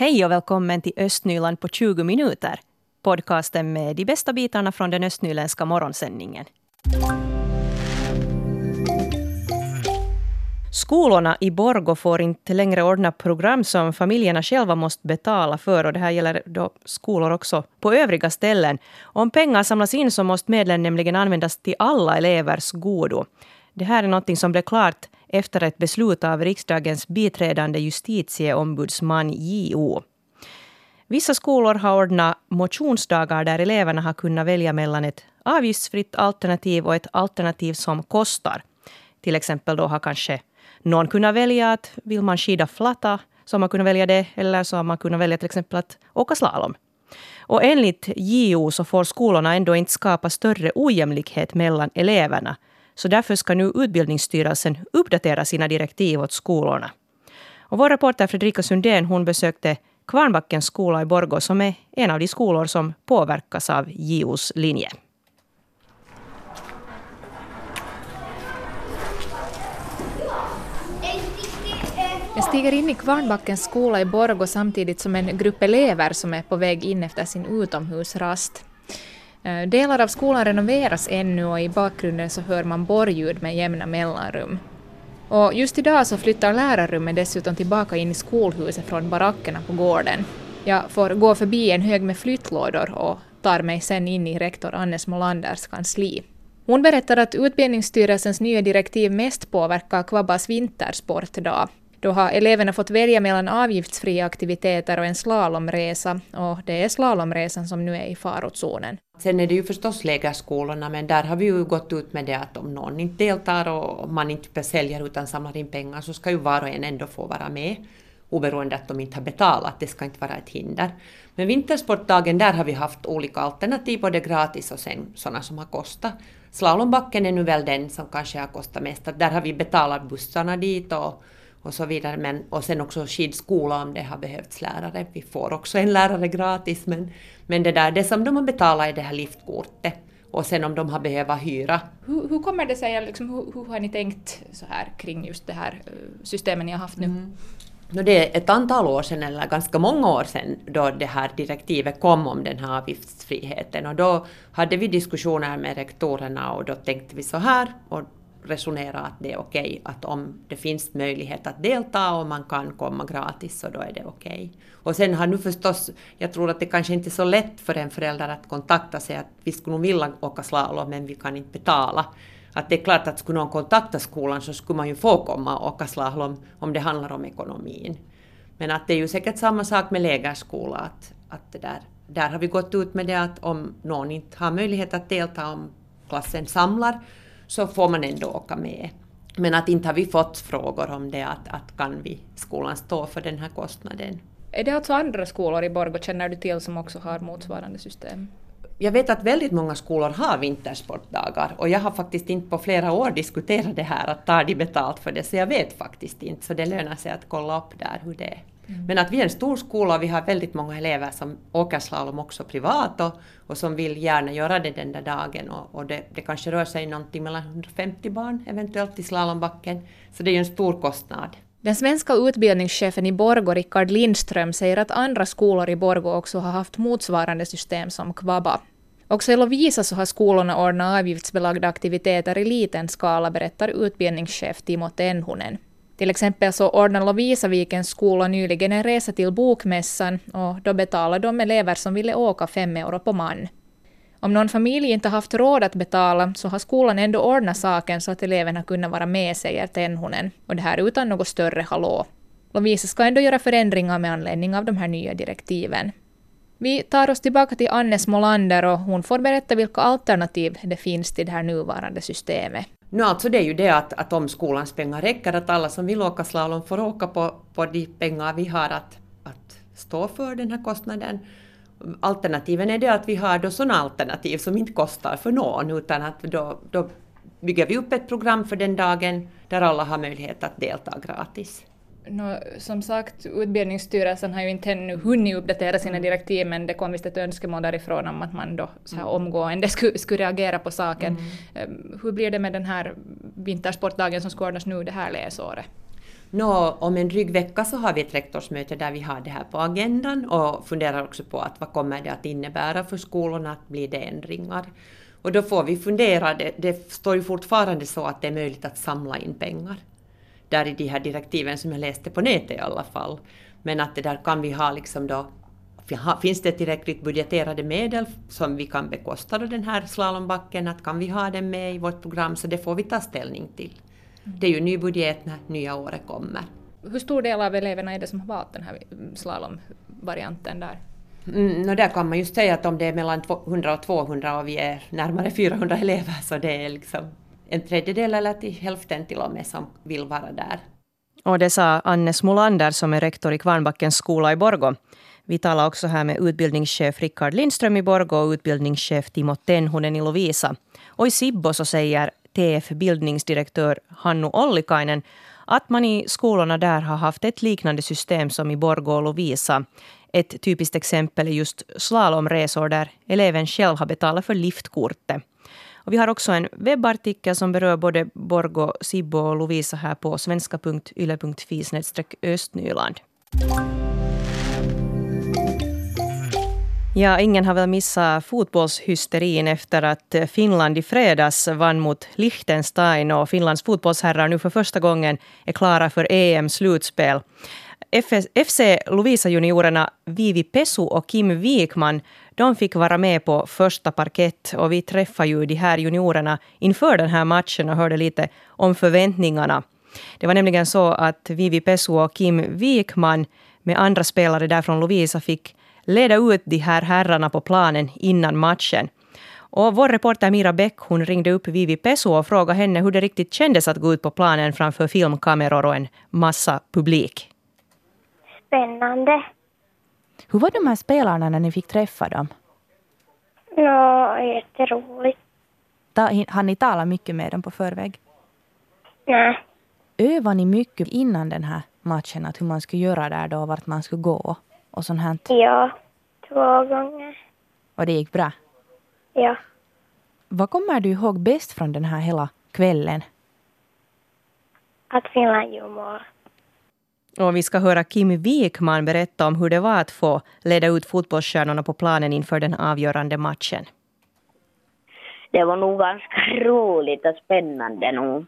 Hej och välkommen till Östnyland på 20 minuter. Podcasten med de bästa bitarna från den östnyländska morgonsändningen. Skolorna i Borgo får inte längre ordna program som familjerna själva måste betala för. Och det här gäller då skolor också på övriga ställen. Om pengar samlas in så måste medlen nämligen användas till alla elevers godo. Det här är något som blev klart efter ett beslut av riksdagens biträdande justitieombudsman JO. Vissa skolor har ordnat motionsdagar där eleverna har kunnat välja mellan ett avgiftsfritt alternativ och ett alternativ som kostar. Till exempel då har kanske någon kunnat välja att vill man skida flatta så har man kunnat välja det eller så har man kunnat välja till exempel att åka slalom. Och enligt JO så får skolorna ändå inte skapa större ojämlikhet mellan eleverna. Så därför ska nu Utbildningsstyrelsen uppdatera sina direktiv åt skolorna. Och vår reporter Fredrika Sundén hon besökte Kvarnbackens skola i Borgå som är en av de skolor som påverkas av JOs linje. Jag stiger in i Kvarnbackens skola i Borgå samtidigt som en grupp elever som är på väg in efter sin utomhusrast. Eh, delar av skolan renoveras ännu och i bakgrunden så hör man borrljud med jämna mellanrum. Och just idag så flyttar lärarrummet dessutom tillbaka in i skolhuset från barackerna på gården. Jag får gå förbi en hög med flyttlådor och tar mig sen in i rektor Annes Molanders kansli. Hon berättar att Utbildningsstyrelsens nya direktiv mest påverkar Kvabbas vintersportdag då har eleverna fått välja mellan avgiftsfria aktiviteter och en slalomresa och det är slalomresan som nu är i farozonen. Sen är det ju förstås lägerskolorna, men där har vi ju gått ut med det att om någon inte deltar och man inte säljer utan samlar in pengar så ska ju var och en ändå få vara med oberoende att de inte har betalat, det ska inte vara ett hinder. Men vintersportdagen, där har vi haft olika alternativ, både gratis och sen sådana som har kostat. Slalombacken är nu väl den som kanske har kostat mest, där har vi betalat bussarna dit och och så vidare. Men, och sen också skidskola om det har behövts lärare. Vi får också en lärare gratis men, men det där, det som de har betalat är det här liftkortet. Och sen om de har behövt hyra. Hur, hur kommer det sig, liksom, hur, hur, har ni tänkt så här kring just det här eh, systemet ni har haft nu? Mm. No, det är ett antal år sedan, eller ganska många år sedan, då det här direktivet kom om den här avgiftsfriheten. Och då hade vi diskussioner med rektorerna och då tänkte vi så här, och resonera att det är okej okay, att om det finns möjlighet att delta och man kan komma gratis så då är det okej. Okay. Och sen har nu förstås, jag tror att det kanske inte är så lätt för en förälder att kontakta sig att vi skulle nog vilja åka slalom men vi kan inte betala. Att det är klart att skulle någon kontakta skolan så skulle man ju få komma och åka slalom om det handlar om ekonomin. Men att det är ju säkert samma sak med lägerskola att, att det där, där har vi gått ut med det att om någon inte har möjlighet att delta om klassen samlar så får man ändå åka med. Men att inte har vi fått frågor om det, att, att kan vi skolan stå för den här kostnaden. Är det alltså andra skolor i Borgå känner du till som också har motsvarande system? Jag vet att väldigt många skolor har vintersportdagar och jag har faktiskt inte på flera år diskuterat det här att tar de betalt för det så jag vet faktiskt inte så det lönar sig att kolla upp där hur det är. Mm. Men att vi är en stor skola och vi har väldigt många elever som åker slalom också privat och, och som vill gärna göra det den där dagen och, och det, det, kanske rör sig någonting mellan 150 barn eventuellt i slalombacken. Så det är ju en stor kostnad. Den svenska utbildningschefen i Borgå, Rickard Lindström, säger att andra skolor i Borgå också har haft motsvarande system som Kvaba. Också i Lovisa så har skolorna ordnat avgiftsbelagda aktiviteter i liten skala, berättar utbildningschef Timo Tenhunen. Till exempel så ordnade Lovisavikens skola nyligen en resa till Bokmässan och då betalade de elever som ville åka fem euro på man. Om någon familj inte haft råd att betala så har skolan ändå ordnat saken så att eleverna kunnat vara med, säger Tenhonen. Och det här utan något större hallå. Lovisa ska ändå göra förändringar med anledning av de här nya direktiven. Vi tar oss tillbaka till Annes Molander och hon får berätta vilka alternativ det finns till det här nuvarande systemet. Nu alltså det är ju det att, att om skolans pengar räcker, att alla som vill åka slalom får åka på, på de pengar vi har att, att stå för den här kostnaden. Alternativen är det att vi har då sådana alternativ som inte kostar för någon, utan att då, då bygger vi upp ett program för den dagen där alla har möjlighet att delta gratis. No, som sagt, Utbildningsstyrelsen har ju inte ännu hunnit uppdatera sina mm. direktiv, men det kom visst ett önskemål därifrån om att man då så här mm. omgående skulle, skulle reagera på saken. Mm. Ehm, hur blir det med den här vintersportdagen som ska ordnas nu det här läsåret? Nå, om en dryg vecka så har vi ett rektorsmöte där vi har det här på agendan och funderar också på att vad kommer det att innebära för skolorna, att blir det ändringar? Och då får vi fundera, det, det står ju fortfarande så att det är möjligt att samla in pengar. Där i de här direktiven som jag läste på nätet i alla fall. Men att det där kan vi ha liksom då Finns det tillräckligt budgeterade medel som vi kan bekosta då den här slalombacken? Att kan vi ha den med i vårt program? Så det får vi ta ställning till. Det är ju ny budget när nya året kommer. Hur stor del av eleverna är det som har valt den här slalomvarianten där? Mm, no där kan man just säga att om det är mellan 100 och 200 och vi är närmare 400 elever så det är liksom en tredjedel eller till hälften till och med som vill vara där. Och det sa Anne Smolander som är rektor i Kvarnbackens skola i Borgå. Vi talar också här med utbildningschef Rickard Lindström i Borgå och utbildningschef Timo Tenhonen i Lovisa. Och i Sibbo så säger TF bildningsdirektör Hannu Ollikainen att man i skolorna där har haft ett liknande system som i Borgå och Lovisa. Ett typiskt exempel är just slalomresor där eleven själv har betalat för liftkortet. Och vi har också en webbartikel som berör både Borgo, Sibbo och Lovisa här på svenska.yle.fi östnyland. Ja, ingen har väl missat fotbollshysterin efter att Finland i fredags vann mot Liechtenstein och Finlands fotbollsherrar nu för första gången är klara för EM-slutspel. FC Lovisa-juniorerna Vivi Pesu och Kim Wikman de fick vara med på första parkett och vi träffade ju de här juniorerna inför den här matchen och hörde lite om förväntningarna. Det var nämligen så att Vivi Pesu och Kim Wikman med andra spelare där från Lovisa fick leda ut de här herrarna på planen innan matchen. Och vår reporter Mira Bäck hon ringde upp Vivi Pesu och frågade henne hur det riktigt kändes att gå ut på planen framför filmkameror och en massa publik. Spännande. Hur var de här spelarna när ni fick träffa dem? Nå, jätteroligt. Har ni talat mycket med dem på förväg? Nej. Övade ni mycket innan den här matchen, att hur man skulle göra där då, vart man skulle gå? och sånt här? Ja, två gånger. Och det gick bra? Ja. Vad kommer du ihåg bäst från den här hela kvällen? Att Finland gjorde mål. Och vi ska höra Kim Wikman berätta om hur det var att få leda ut fotbollsstjärnorna på planen inför den avgörande matchen. Det var nog ganska roligt och spännande nog.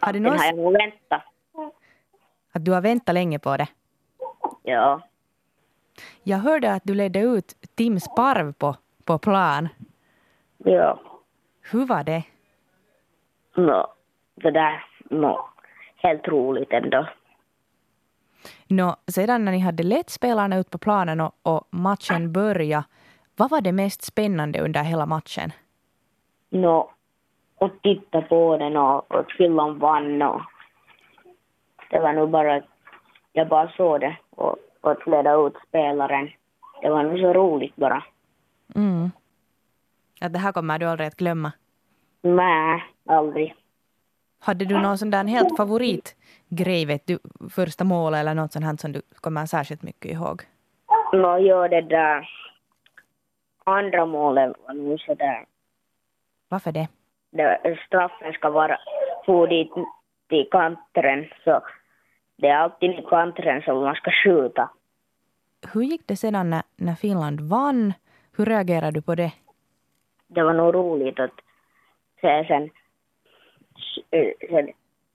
Har du någon... Har jag nog väntat. Att du har väntat länge på det? Ja. Jag hörde att du ledde ut Tim Sparv på, på plan. Ja. Hur var det? No, det där, no, helt roligt ändå. Nå, sedan när ni hade lett spelarna ut på planen och, och matchen började, vad var det mest spännande under hela matchen? No, att titta på den och, och Finland vann och det var nog bara, jag bara såg det och att leda ut spelaren. Det var nog så roligt bara. Mm. Att det här kommer du aldrig att glömma? Nej, aldrig. Hade du någon sån där helt favoritgrej, vet du, första målet eller något sånt här som du kommer särskilt mycket ihåg? Nå, jo, det där andra målet var nog sådär. Varför det? det? Straffen ska vara få dit till kanten, så det är alltid i kanten som man ska skjuta. Hur gick det sedan när, när Finland vann? Hur reagerade du på det? Det var nog roligt att se sen, sen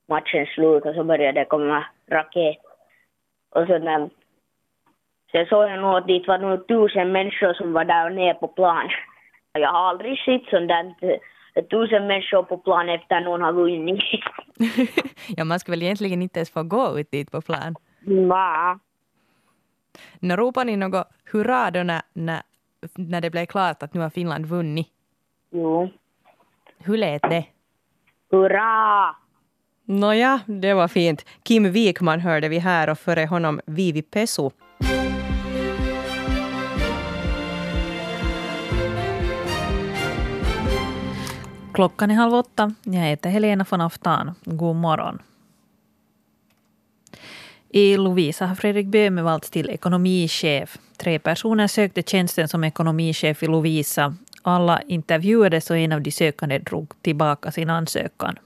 matchen slut och så började det komma raket. Och sen, sen såg jag nog att det var nog tusen människor som var där nere på plan. Jag har aldrig sett sånt där tusen människor på plan efter någon har vunnit. ja, man ska väl egentligen inte ens få gå ut dit på plan? Nej. Nå, ropade ni något hurra då när, när, när det blev klart att nu har Finland vunnit? Jo. Hur lät det? Hurra! Nåja, det var fint. Kim Wikman hörde vi här och före honom Vivi Pesu. Klockan är halv åtta. Jag heter Helena von Aftan. God morgon. I Lovisa har Fredrik Böhme valts till ekonomichef. Tre personer sökte tjänsten som ekonomichef i Lovisa. Alla intervjuades och en av de sökande drog tillbaka sin ansökan.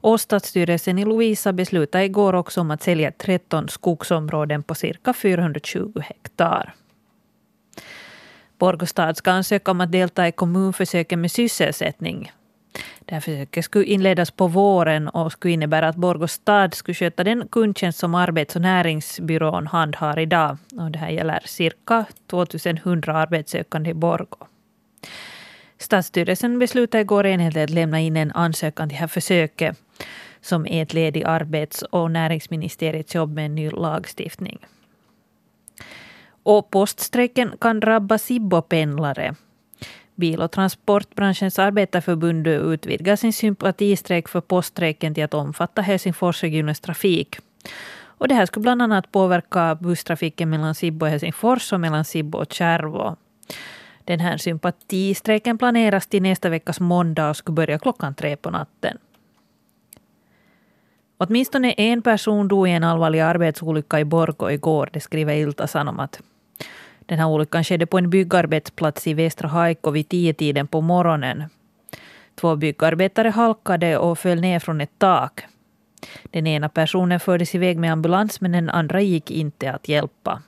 Och stadsstyrelsen i Lovisa beslutade igår också om att sälja 13 skogsområden på cirka 420 hektar. Borgostad ska ansöka om att delta i kommunförsöken med sysselsättning. Det här försöket skulle inledas på våren och skulle innebära att Borgostad skulle sköta den kundtjänst som arbets och näringsbyrån handhar idag. Och det här gäller cirka 2100 arbetssökande i Borgå. Stadsstyrelsen beslutade igår enhälligt att lämna in en ansökan till det här försöket som är ett led i arbets och näringsministeriets jobb med en ny lagstiftning. Och poststrejken kan drabba Sibbo-pendlare. Bil och transportbranschens arbetarförbund utvidgar sin sympatistrejk för poststrejken till att omfatta Helsingforsregionens trafik. Och det här skulle bland annat påverka busstrafiken mellan Sibbo och Helsingfors och mellan Sibbo och Kärvå. Den här sympatistrejken planeras till nästa veckas måndag och skulle börja klockan tre på natten. Åtminstone en person dog i en allvarlig arbetsolycka i Borgå igår, det skriver Ilta Sanomat. Den här olyckan skedde på en byggarbetsplats i Västra Haikko vid tio-tiden på morgonen. Två byggarbetare halkade och föll ner från ett tak. Den ena personen fördes iväg med ambulans men den andra gick inte att hjälpa.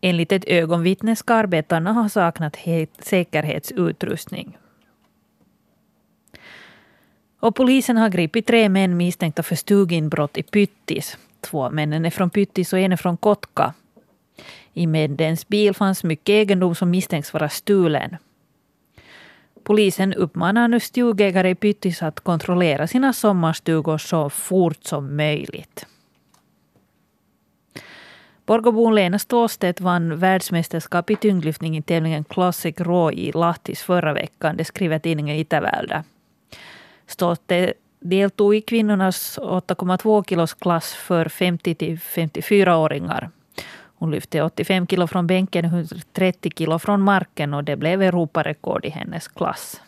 Enligt ett ögonvittne ska arbetarna ha saknat säkerhetsutrustning. Och polisen har gripit tre män misstänkta för stuginbrott i Pyttis. Två av männen är från Pyttis och en är från Kotka. I männens bil fanns mycket egendom som misstänks vara stulen. Polisen uppmanar nu stugägare i Pyttis att kontrollera sina sommarstugor så fort som möjligt. Borgobon Lena Ståstedt vann världsmästerskap i tyngdlyftning i tävlingen Classic Raw i Lahtis förra veckan. Det skriver tidningen Itävältä. Stolte deltog i kvinnornas 8,2 kilos klass för 50 till 54-åringar. Hon lyfte 85 kilo från bänken och 130 kilo från marken och det blev Europarekord i hennes klass.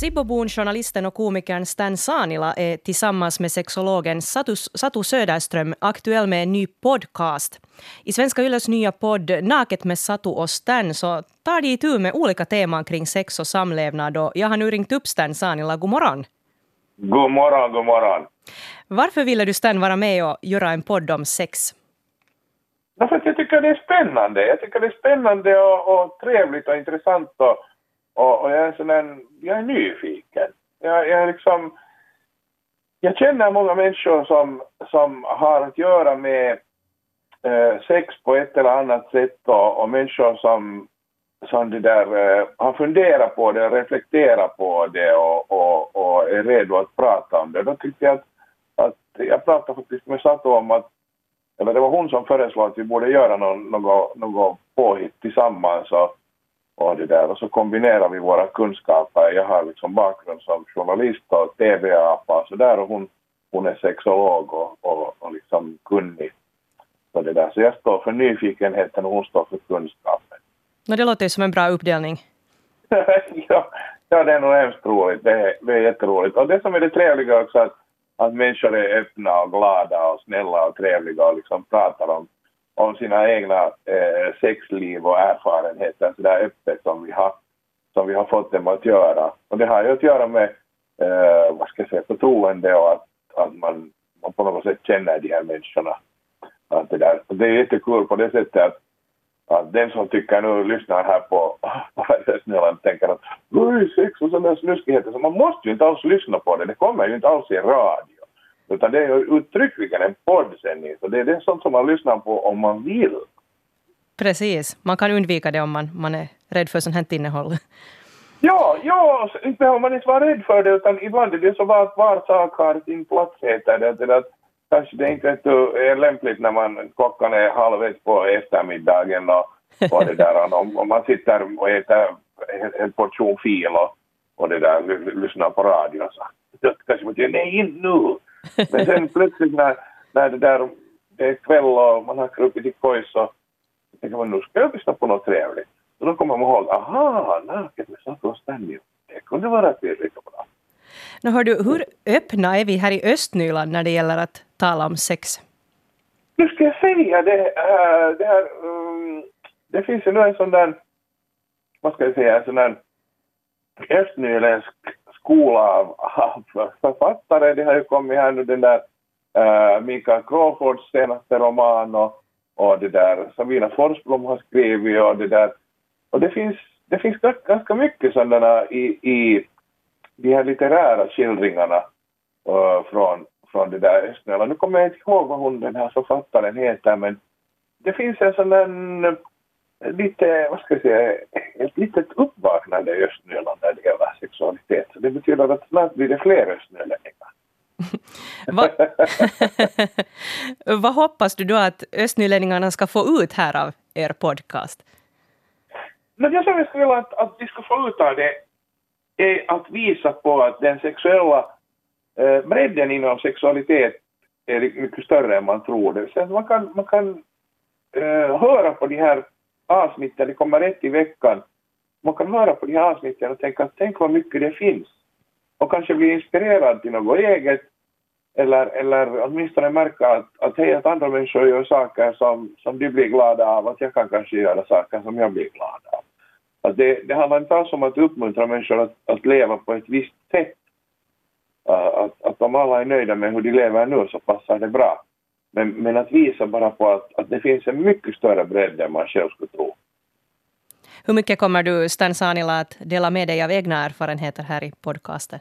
Sibbobon, journalisten och komikern Stan Sanila är tillsammans med sexologen Satu, Satu Söderström aktuell med en ny podcast. I Svenska Yles nya podd Naket med Satu och Stan så tar de itu med olika teman kring sex och samlevnad. Och jag har nu ringt upp Stan Sanila. God morgon! God morgon, god morgon! Varför ville du Stan vara med och göra en podd om sex? Därför att jag tycker det är spännande. Jag tycker det är spännande och, och trevligt och intressant och, och, och jag, är sån jag är nyfiken. Jag, jag, liksom, jag känner många människor som, som har att göra med eh, sex på ett eller annat sätt och, och människor som, som det där, eh, har funderat på det, reflekterat på det och, och, och är redo att prata om det. Då tyckte jag att att jag pratade faktiskt med Sato om att, eller det var hon som föreslog att vi borde göra något, något, något påhitt tillsammans och, och det där och så kombinerar vi våra kunskaper. Jag har liksom bakgrund som journalist och TV-apa och så där och hon, hon är sexolog och, och, och liksom kunnig på det där. Så jag står för nyfikenheten och hon står för kunskapen. No, det låter ju som en bra uppdelning. ja, ja, det är nog hemskt roligt. Det är, det är jätteroligt. Och det som är det trevliga också att att människor är öppna och glada och snälla och trevliga och liksom pratar om, om sina egna eh, sexliv och erfarenheter så där öppet som vi har, som vi har fått dem att göra. Och det har ju att göra med, eh, vad ska jag säga, förtroende och att, att man, man på något sätt känner de här människorna. Att det, där. det är jättekul på det sättet att att den som tycker nu lyssnar här på, Snällan tänker att oj, sex och sådana snuskigheter, så man måste ju inte alls lyssna på det, det kommer ju inte alls i radio. Utan det är ju uttryckligen en poddsändning, så det är det sånt som man lyssnar på om man vill. Precis, man kan undvika det om man, man är rädd för sånt här innehåll. Ja, ja, inte behöver man inte vara rädd för det, utan ibland är det så att var sak har sin plats, heter det. det att kanske det inte är lämpligt när man klockan är halv ett på eftermiddagen och, och det där, och man sitter och äter en portion fil och, och det där, lyssnar på radio så kanske man säger nej, inte nu. Men sen plötsligt när, när det där det är kväll och man har krupit i kojs så tänker man nu ska jag lyssna på något trevligt. Och då kommer man ihåg, aha, naket med Sato och Stanley, det kunde vara tillräckligt bra. Nu hör du, hur öppna är vi här i Östnyland när det gäller att tala om sex? Nu ska jag säga det, äh, det, här, um, det finns ju nu en sån där, vad ska jag säga, en sån där östnyländsk skola av, av författare. Det har ju kommit här nu den där äh, Mikael Crawfords senaste roman och, och det där Sabina Forsblom har skrivit och det där. Och det finns, det finns ganska mycket sådana i, i de här litterära skildringarna äh, från, från det där Östnöland. Nu kommer jag inte ihåg vad hon den här författaren heter men det finns en sån där lite, vad ska jag säga, ett litet uppvaknande i Östnyland när det gäller sexualitet. Så det betyder att snart blir det fler östnylänningar. vad, vad hoppas du då att östnylänningarna ska få ut här av er podcast? Men jag skulle vilja att, att vi ska få ut av det är att visa på att den sexuella eh, bredden inom sexualitet är mycket större än man tror. Det vill man kan, man kan eh, höra på de här avsnitten, det kommer ett i veckan. Man kan höra på de här avsnitten och tänka att tänk vad mycket det finns. Och kanske bli inspirerad till något eget eller, eller åtminstone märka att, att, hej, att andra människor gör saker som, som de blir glada av, att jag kan kanske göra saker som jag blir glad av. Att det, det handlar inte alls om att uppmuntra människor att, att leva på ett visst sätt. Att, att om alla är nöjda med hur de lever nu så passar det bra. Men, men att visa bara på att, att det finns en mycket större bredd än man själv skulle tro. Hur mycket kommer du, Stan Sanila, att dela med dig av egna erfarenheter här i podcasten?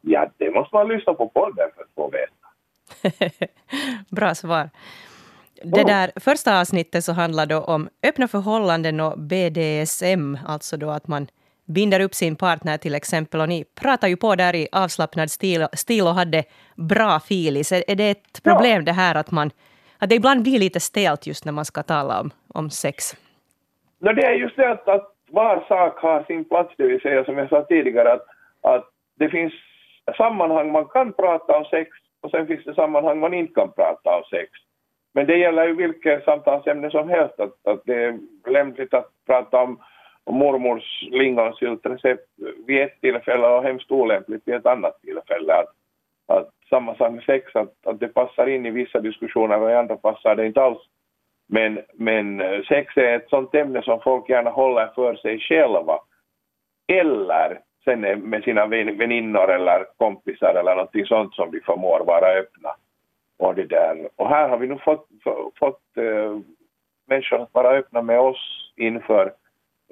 Ja, det måste man lyssna på podden för att få veta. Bra svar. Det där första avsnittet så handlar då om öppna förhållanden och BDSM, alltså då att man binder upp sin partner till exempel. Och ni pratar ju på där i avslappnad stil, stil och hade bra filis. Är, är det ett problem ja. det här att, man, att det ibland blir lite stelt just när man ska tala om, om sex? No, det är just det att, att var sak har sin plats, det vill säga som jag sa tidigare att, att det finns sammanhang man kan prata om sex och sen finns det sammanhang man inte kan prata om sex. Men det gäller ju vilket samtalsämne som helst att, att det är lämpligt att prata om och mormors lingonsyltrecept vid ett tillfälle och hemskt olämpligt vid ett annat tillfälle. Att, att samma sak med sex, att, att det passar in i vissa diskussioner och i andra passar det inte alls. Men, men eh, sex är ett sånt ämne som folk gärna håller för sig själva. Eller sen med sina väninnor eller kompisar eller någonting sånt som de förmår vara öppna. Och, det där. och här har vi nu fått, fått äh, människor att vara öppna med oss inför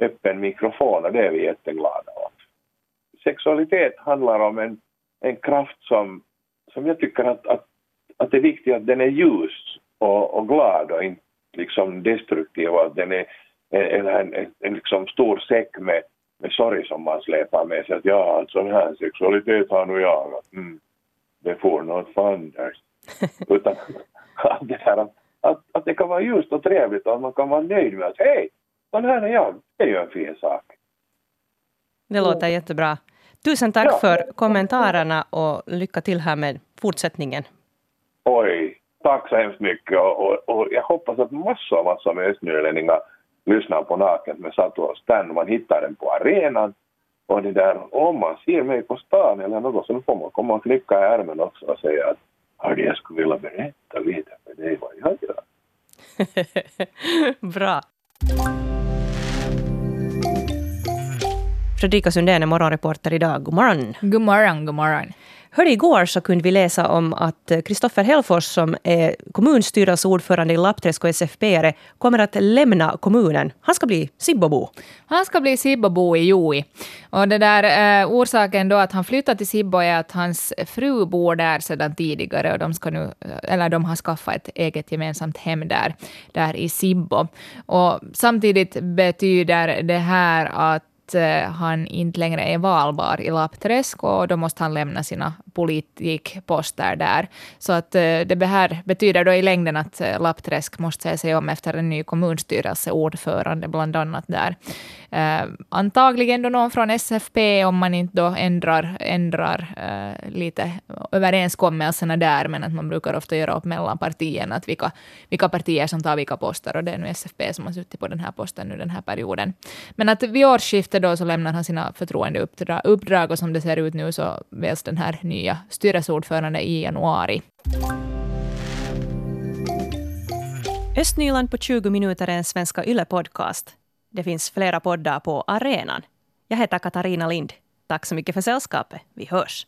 öppen mikrofon och det är vi jätteglada åt. Sexualitet handlar om en, en kraft som, som jag tycker att, att, att det är viktigt att den är ljus och, och glad och inte liksom destruktiv och att den är en, en, en, en liksom stor säck med, med sorg som man släpar med sig. Att ja, alltså den här sexualitet har nu jag. Mm, det får något fanders. Utan att det, här, att, att, att det kan vara ljust och trevligt och att man kan vara nöjd med att hej, sån här är jag. Det är ju en fin sak. Det låter jättebra. Tusen tack ja. för kommentarerna och lycka till här med fortsättningen. Oj, tack så hemskt mycket och, och, och jag hoppas att massor, massor med östnylänningar lyssnar på Naket med Satu och Stan. Man hittar den på arenan och det där, om man ser mig på stan eller något så får man komma och knycka i ärmen också och säga att hörde jag skulle vilja berätta lite för dig vad jag gör. Bra. Fredrika Sundén är morgonreporter idag. God morgon. God morgon, god morgon. Hörde, igår så kunde vi läsa om att Kristoffer Hellfors som är kommunstyrelseordförande i Lappträsk och SFP kommer att lämna kommunen. Han ska bli Sibbobo. Han ska bli Sibbobo i Joi. Och det där, eh, orsaken då att han flyttar till Sibbo är att hans fru bor där sedan tidigare och de, ska nu, eller de har skaffat ett eget gemensamt hem där, där i Sibbo. Och samtidigt betyder det här att Eh, han inte längre är valbar i Lappträsk och då måste han lämna sina politikposter där. Så att eh, det här betyder då i längden att eh, Lappträsk måste se sig om efter en ny kommunstyrelseordförande bland annat där. Antagligen då någon från SFP om man inte då ändrar, ändrar lite överenskommelserna där, men att man brukar ofta göra upp mellan partierna att vilka, vilka partier som tar vilka poster och det är nu SFP som har suttit på den här posten nu den här perioden. Men att vid årsskiftet då så lämnar han sina förtroendeuppdrag uppdrag och som det ser ut nu så väljs den här nya styrelseordförande i januari. Östnyland på 20 minuter är en Svenska Yle-podcast. Det finns flera poddar på arenan. Jag heter Katarina Lind. Tack så mycket för sällskapet. Vi hörs.